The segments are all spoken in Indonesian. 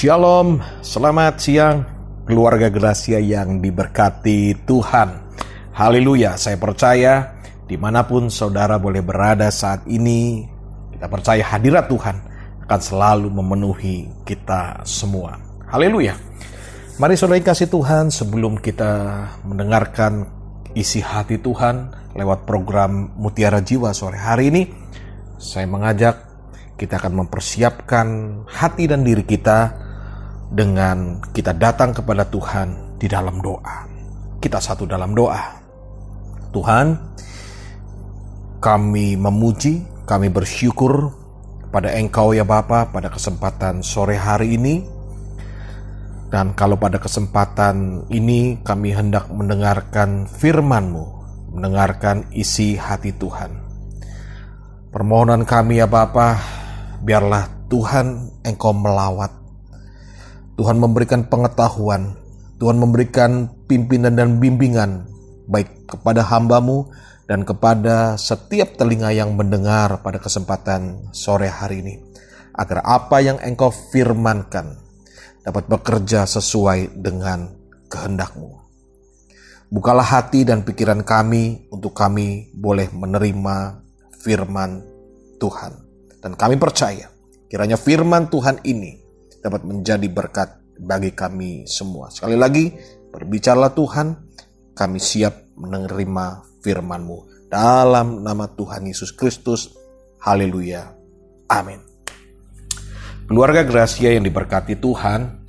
Shalom, selamat siang keluarga Gracia yang diberkati Tuhan. Haleluya, saya percaya di mana pun saudara boleh berada saat ini, kita percaya hadirat Tuhan akan selalu memenuhi kita semua. Haleluya. Mari saudara kasih Tuhan sebelum kita mendengarkan isi hati Tuhan lewat program Mutiara Jiwa sore hari ini, saya mengajak kita akan mempersiapkan hati dan diri kita dengan kita datang kepada Tuhan di dalam doa. Kita satu dalam doa. Tuhan, kami memuji, kami bersyukur pada Engkau ya Bapa pada kesempatan sore hari ini. Dan kalau pada kesempatan ini kami hendak mendengarkan firman-Mu, mendengarkan isi hati Tuhan. Permohonan kami ya Bapak, biarlah Tuhan engkau melawat. Tuhan memberikan pengetahuan, Tuhan memberikan pimpinan dan bimbingan baik kepada hambamu dan kepada setiap telinga yang mendengar pada kesempatan sore hari ini. Agar apa yang engkau firmankan dapat bekerja sesuai dengan kehendakmu. Bukalah hati dan pikiran kami untuk kami boleh menerima firman Tuhan. Dan kami percaya kiranya firman Tuhan ini dapat menjadi berkat bagi kami semua. Sekali lagi, berbicaralah Tuhan, kami siap menerima firman-Mu. Dalam nama Tuhan Yesus Kristus, haleluya, amin. Keluarga Gracia yang diberkati Tuhan,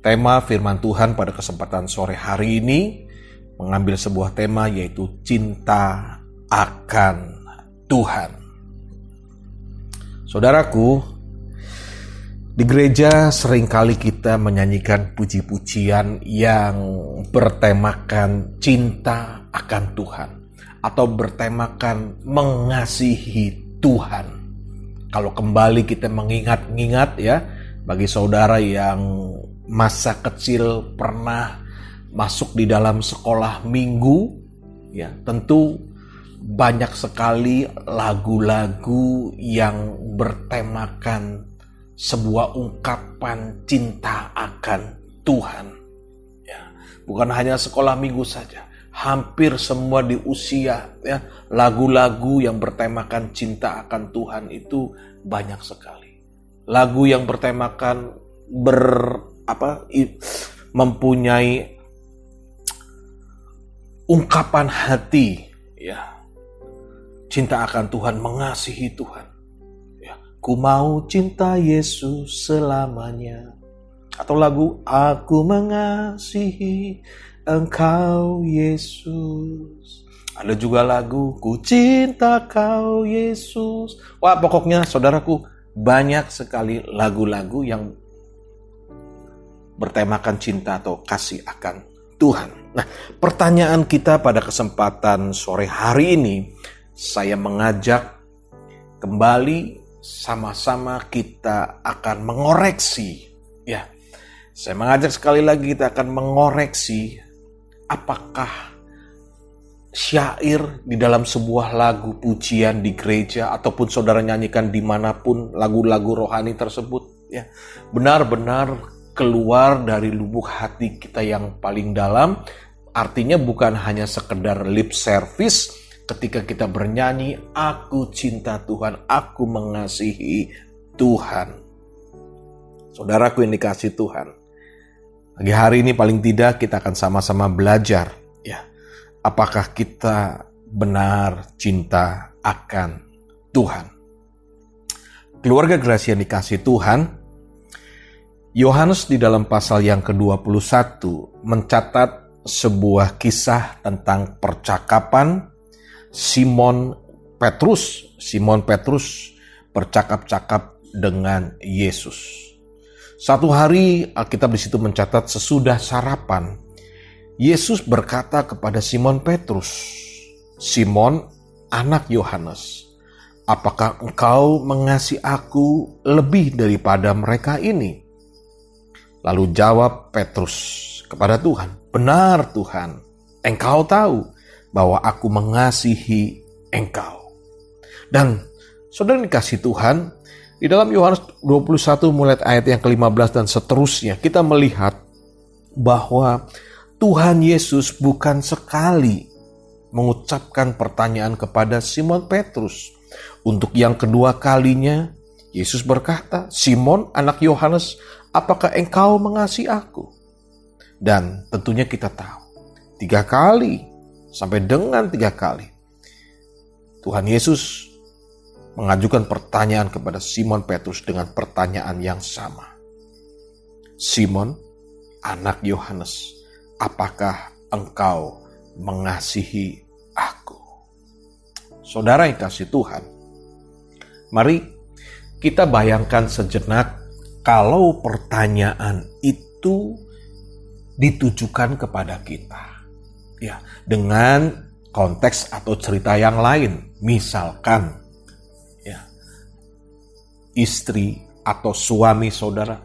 tema firman Tuhan pada kesempatan sore hari ini mengambil sebuah tema yaitu cinta akan Tuhan. Saudaraku, di gereja sering kali kita menyanyikan puji-pujian yang bertemakan cinta akan Tuhan atau bertemakan mengasihi Tuhan. Kalau kembali kita mengingat-ingat ya, bagi saudara yang masa kecil pernah masuk di dalam sekolah minggu, ya tentu banyak sekali lagu-lagu yang bertemakan sebuah ungkapan cinta akan Tuhan. Ya, bukan hanya sekolah minggu saja, hampir semua di usia ya lagu-lagu yang bertemakan cinta akan Tuhan itu banyak sekali. Lagu yang bertemakan ber apa mempunyai ungkapan hati ya cinta akan Tuhan, mengasihi Tuhan. Ku mau cinta Yesus selamanya. Atau lagu Aku mengasihi Engkau Yesus. Ada juga lagu Ku cinta Kau Yesus. Wah, pokoknya saudaraku banyak sekali lagu-lagu yang bertemakan cinta atau kasih akan Tuhan. Nah, pertanyaan kita pada kesempatan sore hari ini, saya mengajak kembali sama-sama kita akan mengoreksi ya. Saya mengajak sekali lagi kita akan mengoreksi apakah syair di dalam sebuah lagu pujian di gereja ataupun saudara nyanyikan di mana pun lagu-lagu rohani tersebut ya benar-benar keluar dari lubuk hati kita yang paling dalam artinya bukan hanya sekedar lip service ketika kita bernyanyi, "Aku cinta Tuhan, aku mengasihi Tuhan." Saudaraku yang dikasih Tuhan, pagi hari ini paling tidak kita akan sama-sama belajar, ya, apakah kita benar cinta akan Tuhan. Keluarga Gracia yang dikasih Tuhan, Yohanes di dalam pasal yang ke-21 mencatat sebuah kisah tentang percakapan Simon Petrus. Simon Petrus bercakap-cakap dengan Yesus. Satu hari Alkitab di situ mencatat sesudah sarapan, Yesus berkata kepada Simon Petrus, "Simon, anak Yohanes, apakah engkau mengasihi aku lebih daripada mereka ini?" Lalu jawab Petrus kepada Tuhan, "Benar Tuhan, Engkau tahu bahwa aku mengasihi engkau. Dan Saudara dikasih Tuhan, di dalam Yohanes 21 mulai ayat yang ke-15 dan seterusnya, kita melihat bahwa Tuhan Yesus bukan sekali mengucapkan pertanyaan kepada Simon Petrus. Untuk yang kedua kalinya, Yesus berkata, Simon anak Yohanes, apakah engkau mengasihi aku? Dan tentunya kita tahu, tiga kali, sampai dengan tiga kali, Tuhan Yesus mengajukan pertanyaan kepada Simon Petrus dengan pertanyaan yang sama. Simon, anak Yohanes, apakah engkau mengasihi aku? Saudara yang kasih Tuhan, mari kita bayangkan sejenak kalau pertanyaan itu ditujukan kepada kita. Ya, dengan konteks atau cerita yang lain. Misalkan istri atau suami saudara,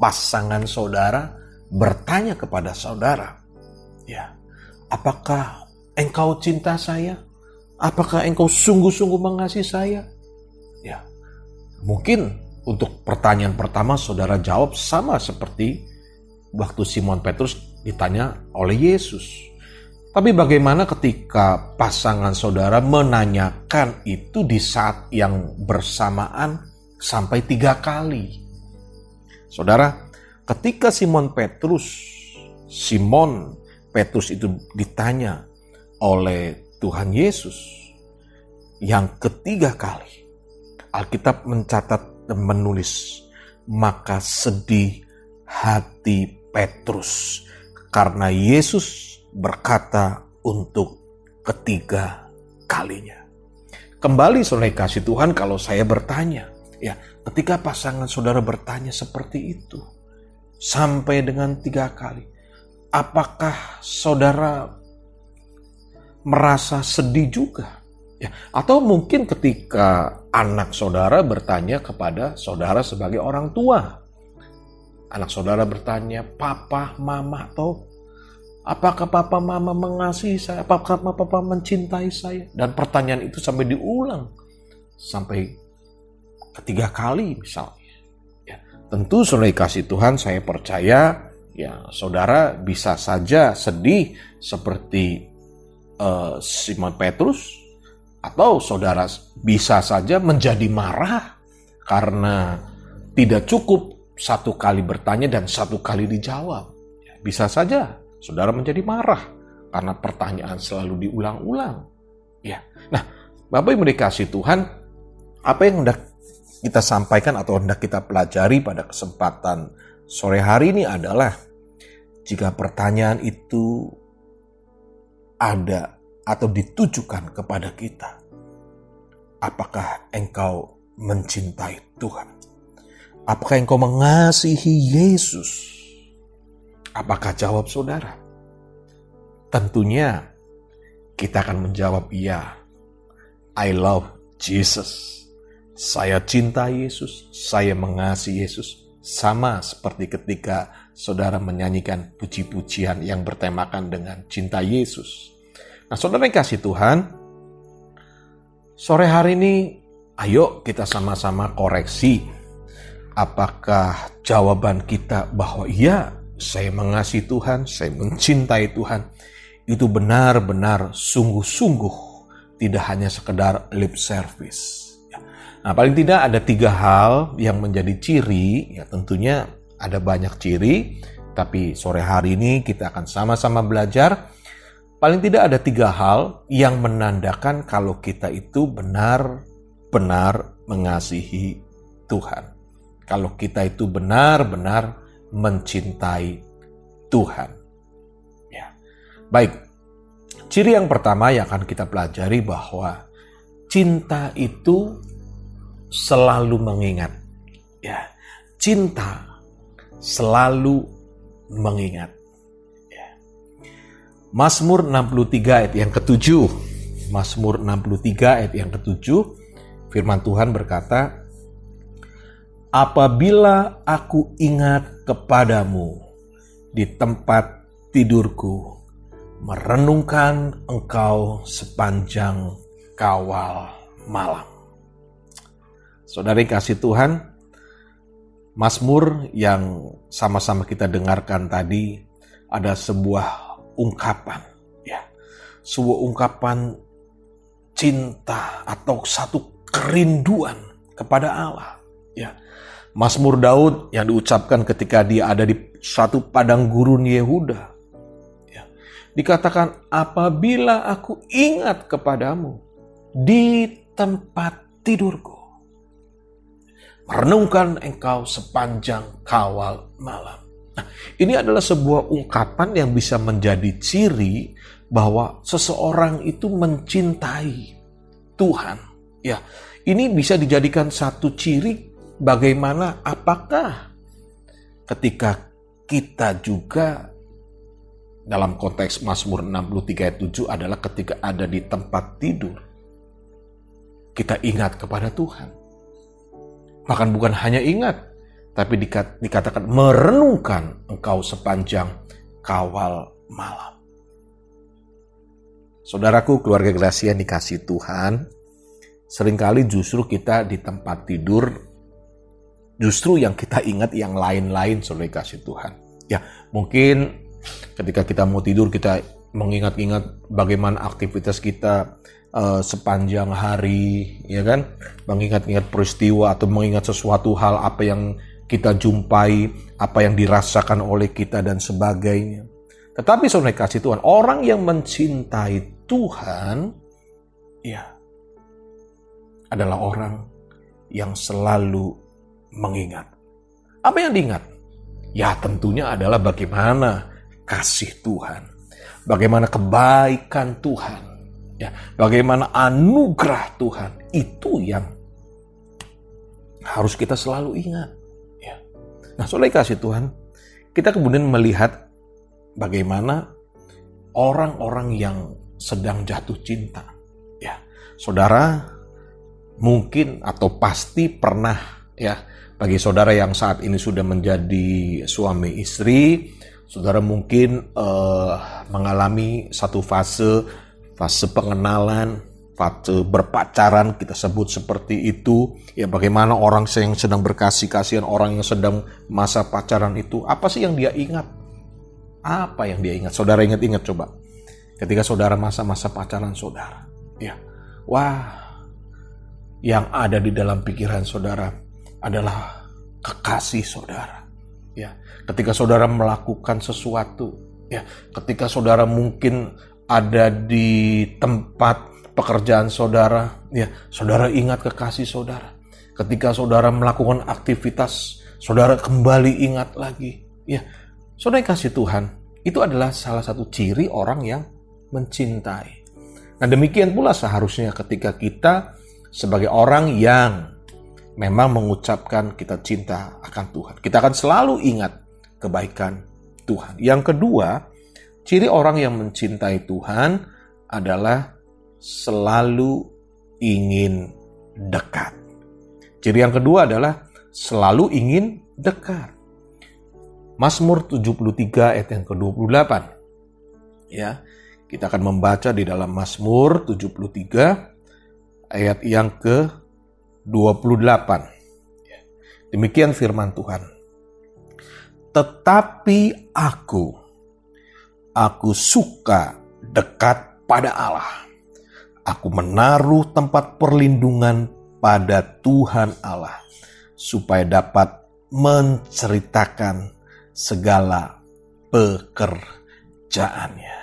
pasangan saudara bertanya kepada saudara, ya, apakah engkau cinta saya? Apakah engkau sungguh-sungguh mengasihi saya? Ya, mungkin untuk pertanyaan pertama saudara jawab sama seperti waktu Simon Petrus ditanya oleh Yesus. Tapi bagaimana ketika pasangan saudara menanyakan itu di saat yang bersamaan sampai tiga kali. Saudara, ketika Simon Petrus, Simon Petrus itu ditanya oleh Tuhan Yesus yang ketiga kali, Alkitab mencatat dan menulis, maka sedih hati Petrus karena Yesus berkata untuk ketiga kalinya. Kembali saudara kasih Tuhan kalau saya bertanya, Ya, ketika pasangan saudara bertanya seperti itu, sampai dengan tiga kali, apakah saudara merasa sedih juga? Ya, atau mungkin ketika anak saudara bertanya kepada saudara sebagai orang tua, anak saudara bertanya, "Papa, Mama, atau apakah Papa, Mama mengasihi saya? Apakah Papa, Mama mencintai saya?" Dan pertanyaan itu sampai diulang sampai ketiga kali misalnya. Ya, tentu saudara kasih Tuhan saya percaya ya saudara bisa saja sedih seperti uh, Simon Petrus atau saudara bisa saja menjadi marah karena tidak cukup satu kali bertanya dan satu kali dijawab. Ya, bisa saja saudara menjadi marah karena pertanyaan selalu diulang-ulang. Ya, nah Bapak Ibu dikasih Tuhan, apa yang hendak kita sampaikan atau hendak kita pelajari pada kesempatan sore hari ini adalah jika pertanyaan itu ada atau ditujukan kepada kita, apakah engkau mencintai Tuhan? Apakah engkau mengasihi Yesus? Apakah jawab saudara? Tentunya kita akan menjawab iya. I love Jesus. Saya cinta Yesus, saya mengasihi Yesus, sama seperti ketika saudara menyanyikan puji-pujian yang bertemakan dengan cinta Yesus. Nah, saudara yang kasih Tuhan, sore hari ini ayo kita sama-sama koreksi apakah jawaban kita bahwa iya, saya mengasihi Tuhan, saya mencintai Tuhan, itu benar-benar sungguh-sungguh tidak hanya sekedar lip service Nah, paling tidak ada tiga hal yang menjadi ciri, ya tentunya ada banyak ciri, tapi sore hari ini kita akan sama-sama belajar. Paling tidak ada tiga hal yang menandakan kalau kita itu benar-benar mengasihi Tuhan. Kalau kita itu benar-benar mencintai Tuhan. Ya. Baik, ciri yang pertama yang akan kita pelajari bahwa cinta itu selalu mengingat. Ya, cinta selalu mengingat. Ya. Mazmur 63 ayat yang ketujuh. Mazmur 63 ayat yang ketujuh. Firman Tuhan berkata, Apabila aku ingat kepadamu di tempat tidurku, merenungkan engkau sepanjang kawal malam. Saudari kasih Tuhan, Mazmur yang sama-sama kita dengarkan tadi ada sebuah ungkapan ya. Sebuah ungkapan cinta atau satu kerinduan kepada Allah ya. Mazmur Daud yang diucapkan ketika dia ada di satu padang gurun Yehuda. Ya. Dikatakan apabila aku ingat kepadamu di tempat tidurku merenungkan engkau sepanjang kawal malam. Nah, ini adalah sebuah ungkapan yang bisa menjadi ciri bahwa seseorang itu mencintai Tuhan. Ya, ini bisa dijadikan satu ciri bagaimana apakah ketika kita juga dalam konteks Mazmur 63 ayat 7 adalah ketika ada di tempat tidur kita ingat kepada Tuhan. Bahkan bukan hanya ingat, tapi dikatakan merenungkan engkau sepanjang kawal malam. Saudaraku, keluarga Gracia dikasih Tuhan, sering kali justru kita di tempat tidur, justru yang kita ingat yang lain-lain saudara kasih Tuhan. Ya, mungkin ketika kita mau tidur kita mengingat-ingat bagaimana aktivitas kita uh, sepanjang hari, ya kan? Mengingat-ingat peristiwa atau mengingat sesuatu hal apa yang kita jumpai, apa yang dirasakan oleh kita dan sebagainya. Tetapi saudara kasih Tuhan, orang yang mencintai Tuhan, ya, adalah orang yang selalu mengingat. Apa yang diingat? Ya tentunya adalah bagaimana kasih Tuhan. Bagaimana kebaikan Tuhan Ya, bagaimana anugerah Tuhan itu yang harus kita selalu ingat. Ya. Nah, soalnya kasih Tuhan, kita kemudian melihat bagaimana orang-orang yang sedang jatuh cinta. Ya, saudara mungkin atau pasti pernah ya bagi saudara yang saat ini sudah menjadi suami istri, saudara mungkin uh, mengalami satu fase fase pengenalan, fase berpacaran kita sebut seperti itu. Ya bagaimana orang yang sedang berkasih kasihan, orang yang sedang masa pacaran itu, apa sih yang dia ingat? Apa yang dia ingat? Saudara ingat-ingat coba. Ketika saudara masa-masa pacaran saudara. Ya. Wah. Yang ada di dalam pikiran saudara adalah kekasih saudara. Ya. Ketika saudara melakukan sesuatu, ya, ketika saudara mungkin ada di tempat pekerjaan saudara, ya, saudara ingat kekasih saudara. Ketika saudara melakukan aktivitas, saudara kembali ingat lagi. Ya, saudara kasih Tuhan, itu adalah salah satu ciri orang yang mencintai. Nah demikian pula seharusnya ketika kita sebagai orang yang memang mengucapkan kita cinta akan Tuhan. Kita akan selalu ingat kebaikan Tuhan. Yang kedua, Ciri orang yang mencintai Tuhan adalah selalu ingin dekat. Ciri yang kedua adalah selalu ingin dekat. Mazmur 73 ayat yang ke-28. Ya, kita akan membaca di dalam Mazmur 73 ayat yang ke-28. Demikian firman Tuhan. Tetapi aku Aku suka dekat pada Allah. Aku menaruh tempat perlindungan pada Tuhan Allah, supaya dapat menceritakan segala pekerjaannya.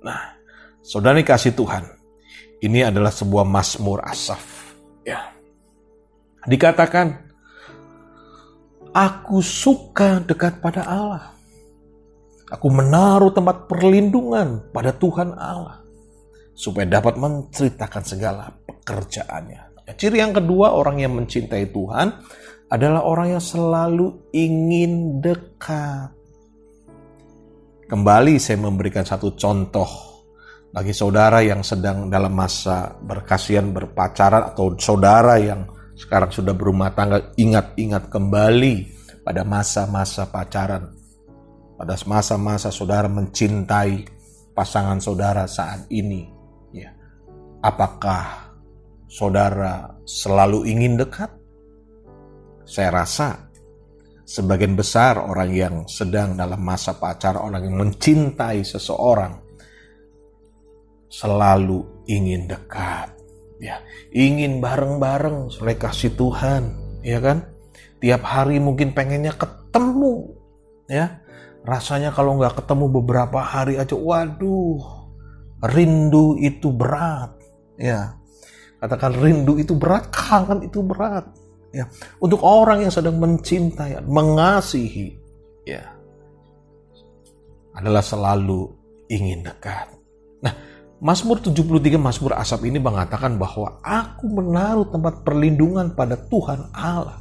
Nah, saudara kasih Tuhan, ini adalah sebuah Mazmur Asaf. Ya. Dikatakan, aku suka dekat pada Allah. Aku menaruh tempat perlindungan pada Tuhan Allah supaya dapat menceritakan segala pekerjaannya. Ciri yang kedua orang yang mencintai Tuhan adalah orang yang selalu ingin dekat. Kembali saya memberikan satu contoh bagi saudara yang sedang dalam masa berkasihan berpacaran atau saudara yang sekarang sudah berumah tangga ingat-ingat kembali pada masa-masa pacaran. Pada masa-masa saudara mencintai pasangan saudara saat ini, ya, apakah saudara selalu ingin dekat? saya rasa sebagian besar orang yang sedang dalam masa pacaran, orang yang mencintai seseorang, selalu ingin dekat, ya, ingin bareng-bareng, oleh kasih Tuhan, ya kan? Tiap hari mungkin pengennya ketemu, ya. Rasanya kalau nggak ketemu beberapa hari aja, waduh, rindu itu berat, ya. Katakan rindu itu berat, kangen itu berat, ya untuk orang yang sedang mencintai mengasihi ya adalah selalu ingin dekat Mazmur 73 Mazmur Asap ini mengatakan bahwa aku menaruh tempat perlindungan pada Tuhan Allah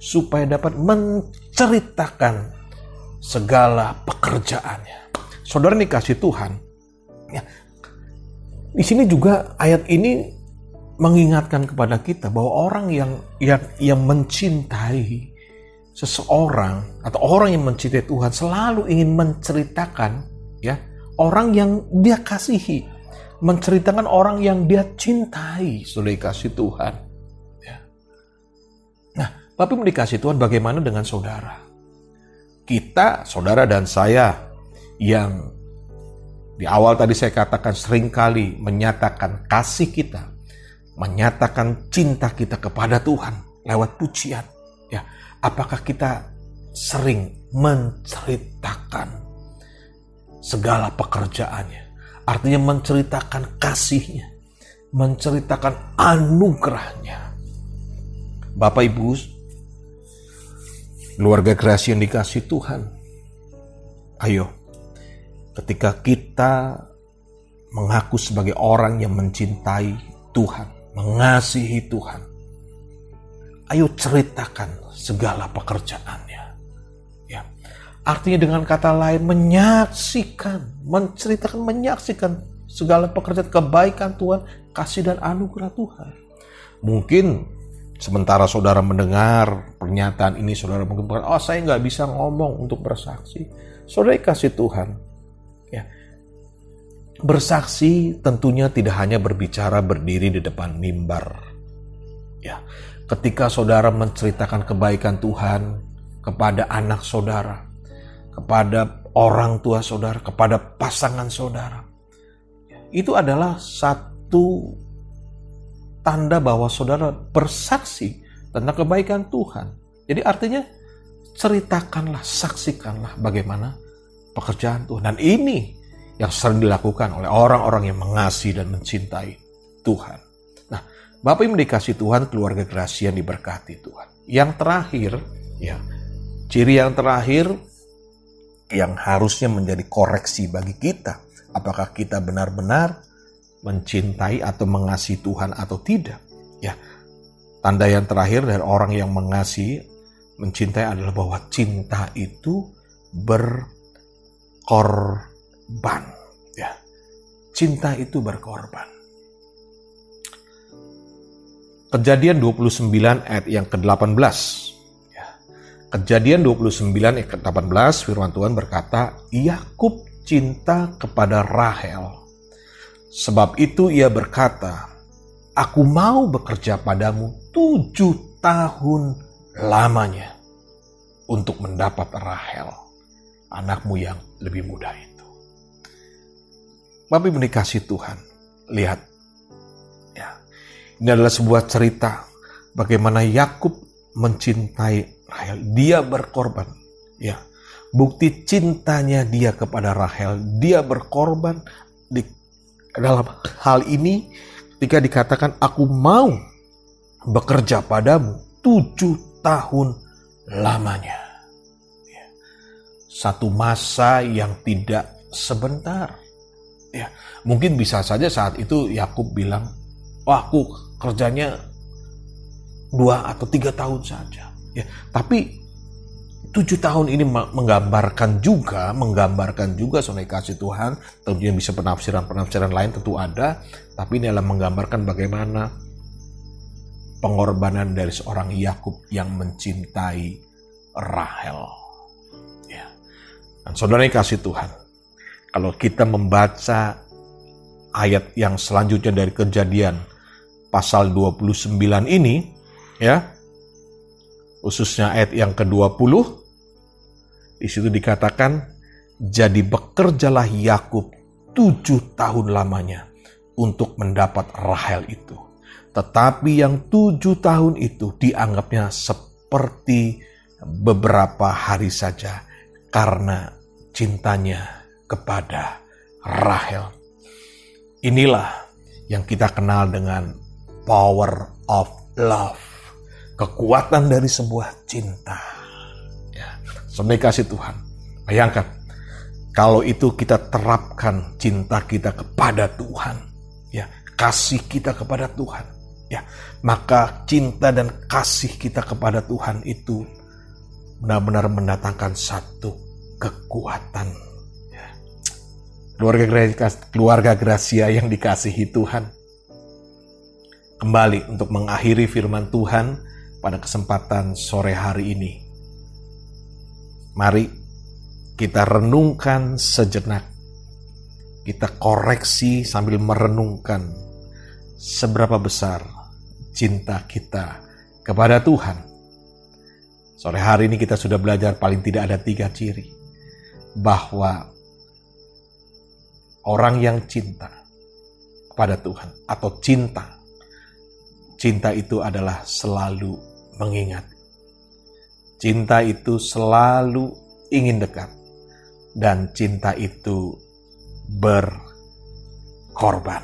supaya dapat menceritakan segala pekerjaannya. Saudara kasih Tuhan, ya, di sini juga ayat ini mengingatkan kepada kita bahwa orang yang yang yang mencintai seseorang atau orang yang mencintai Tuhan selalu ingin menceritakan ya orang yang dia kasihi menceritakan orang yang dia cintai sudah dikasih Tuhan ya. nah tapi dikasih Tuhan bagaimana dengan saudara kita saudara dan saya yang di awal tadi saya katakan sering kali menyatakan kasih kita menyatakan cinta kita kepada Tuhan lewat pujian. Ya, apakah kita sering menceritakan segala pekerjaannya? Artinya menceritakan kasihnya, menceritakan anugerahnya. Bapak Ibu, keluarga kreasi yang dikasih Tuhan, ayo, ketika kita mengaku sebagai orang yang mencintai Tuhan, mengasihi Tuhan. Ayo ceritakan segala pekerjaannya. Ya. Artinya dengan kata lain menyaksikan, menceritakan, menyaksikan segala pekerjaan kebaikan Tuhan, kasih dan anugerah Tuhan. Mungkin sementara saudara mendengar pernyataan ini, saudara mungkin oh saya nggak bisa ngomong untuk bersaksi. Saudara kasih Tuhan, Bersaksi tentunya tidak hanya berbicara berdiri di depan mimbar. Ya, ketika saudara menceritakan kebaikan Tuhan kepada anak saudara, kepada orang tua saudara, kepada pasangan saudara, itu adalah satu tanda bahwa saudara bersaksi tentang kebaikan Tuhan. Jadi artinya ceritakanlah, saksikanlah bagaimana pekerjaan Tuhan. Dan ini yang sering dilakukan oleh orang-orang yang mengasihi dan mencintai Tuhan. Nah, Bapak yang dikasih Tuhan, keluarga gerasi yang diberkati Tuhan. Yang terakhir, ya, ciri yang terakhir yang harusnya menjadi koreksi bagi kita. Apakah kita benar-benar mencintai atau mengasihi Tuhan atau tidak? Ya, tanda yang terakhir dari orang yang mengasihi, mencintai adalah bahwa cinta itu berkor berkorban. Ya. Cinta itu berkorban. Kejadian 29 ayat yang ke-18. Kejadian 29 ayat ke-18 firman Tuhan berkata, Yakub cinta kepada Rahel. Sebab itu ia berkata, Aku mau bekerja padamu tujuh tahun lamanya untuk mendapat Rahel, anakmu yang lebih muda itu. Bapak dikasih Tuhan. Lihat. Ya. Ini adalah sebuah cerita bagaimana Yakub mencintai Rahel. Dia berkorban. Ya. Bukti cintanya dia kepada Rahel. Dia berkorban di dalam hal ini ketika dikatakan aku mau bekerja padamu tujuh tahun lamanya. Ya. Satu masa yang tidak sebentar Ya, mungkin bisa saja saat itu Yakub bilang, wah aku kerjanya dua atau tiga tahun saja. Ya, tapi tujuh tahun ini menggambarkan juga, menggambarkan juga sonai kasih Tuhan. Tentunya bisa penafsiran-penafsiran lain tentu ada, tapi ini adalah menggambarkan bagaimana pengorbanan dari seorang Yakub yang mencintai Rahel. Ya. Dan saudara kasih Tuhan, kalau kita membaca ayat yang selanjutnya dari kejadian pasal 29 ini, ya, khususnya ayat yang ke-20, di situ dikatakan, jadi bekerjalah Yakub tujuh tahun lamanya untuk mendapat Rahel itu. Tetapi yang tujuh tahun itu dianggapnya seperti beberapa hari saja karena cintanya kepada Rahel. Inilah yang kita kenal dengan power of love. Kekuatan dari sebuah cinta. Ya, sebagai kasih Tuhan. Bayangkan, kalau itu kita terapkan cinta kita kepada Tuhan. Ya, kasih kita kepada Tuhan. Ya, maka cinta dan kasih kita kepada Tuhan itu benar-benar mendatangkan satu kekuatan. Ya. Keluarga, keluarga Gracia yang dikasihi Tuhan kembali untuk mengakhiri firman Tuhan pada kesempatan sore hari ini. Mari kita renungkan sejenak. Kita koreksi sambil merenungkan seberapa besar cinta kita kepada Tuhan. Sore hari ini kita sudah belajar paling tidak ada tiga ciri. Bahwa orang yang cinta kepada Tuhan atau cinta Cinta itu adalah selalu mengingat. Cinta itu selalu ingin dekat. Dan cinta itu berkorban.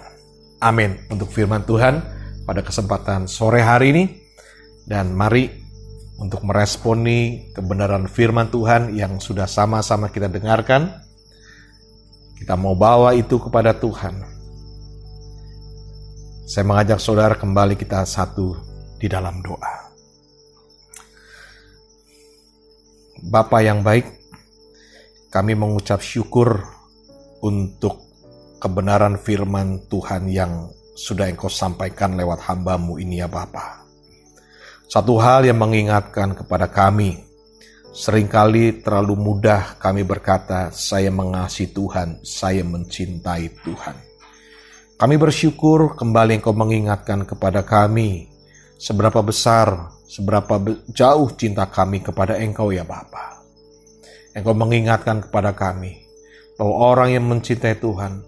Amin. Untuk firman Tuhan pada kesempatan sore hari ini. Dan mari untuk meresponi kebenaran firman Tuhan yang sudah sama-sama kita dengarkan. Kita mau bawa itu kepada Tuhan saya mengajak saudara kembali kita satu di dalam doa. Bapa yang baik, kami mengucap syukur untuk kebenaran firman Tuhan yang sudah engkau sampaikan lewat hambamu ini ya Bapa. Satu hal yang mengingatkan kepada kami, sering kali terlalu mudah kami berkata, saya mengasihi Tuhan, saya mencintai Tuhan. Kami bersyukur kembali Engkau mengingatkan kepada kami seberapa besar, seberapa jauh cinta kami kepada Engkau ya Bapa. Engkau mengingatkan kepada kami bahwa orang yang mencintai Tuhan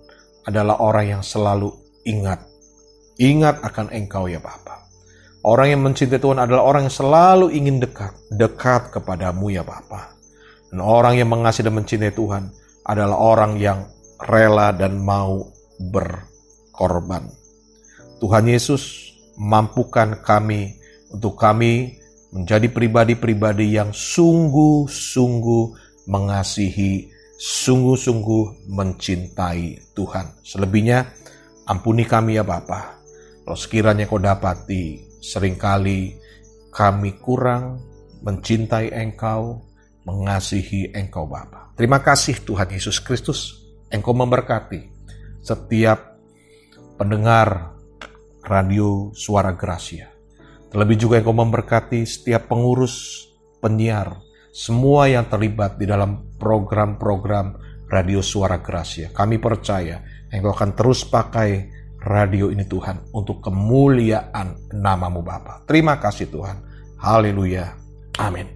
adalah orang yang selalu ingat. Ingat akan Engkau ya Bapa. Orang yang mencintai Tuhan adalah orang yang selalu ingin dekat, dekat kepadamu ya Bapa. Dan orang yang mengasihi dan mencintai Tuhan adalah orang yang rela dan mau ber korban. Tuhan Yesus mampukan kami untuk kami menjadi pribadi-pribadi yang sungguh-sungguh mengasihi, sungguh-sungguh mencintai Tuhan. Selebihnya, ampuni kami ya Bapa. Kalau sekiranya kau dapati sering kali kami kurang mencintai Engkau, mengasihi Engkau Bapa. Terima kasih Tuhan Yesus Kristus. Engkau memberkati setiap pendengar radio Suara Gracia. Terlebih juga engkau memberkati setiap pengurus, penyiar, semua yang terlibat di dalam program-program radio Suara Gracia. Kami percaya engkau akan terus pakai radio ini Tuhan untuk kemuliaan namamu Bapa. Terima kasih Tuhan. Haleluya. Amin.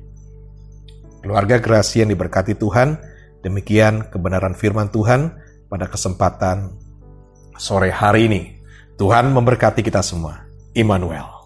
Keluarga Gracia yang diberkati Tuhan, demikian kebenaran firman Tuhan pada kesempatan sore hari ini. Tuhan memberkati kita semua. Immanuel.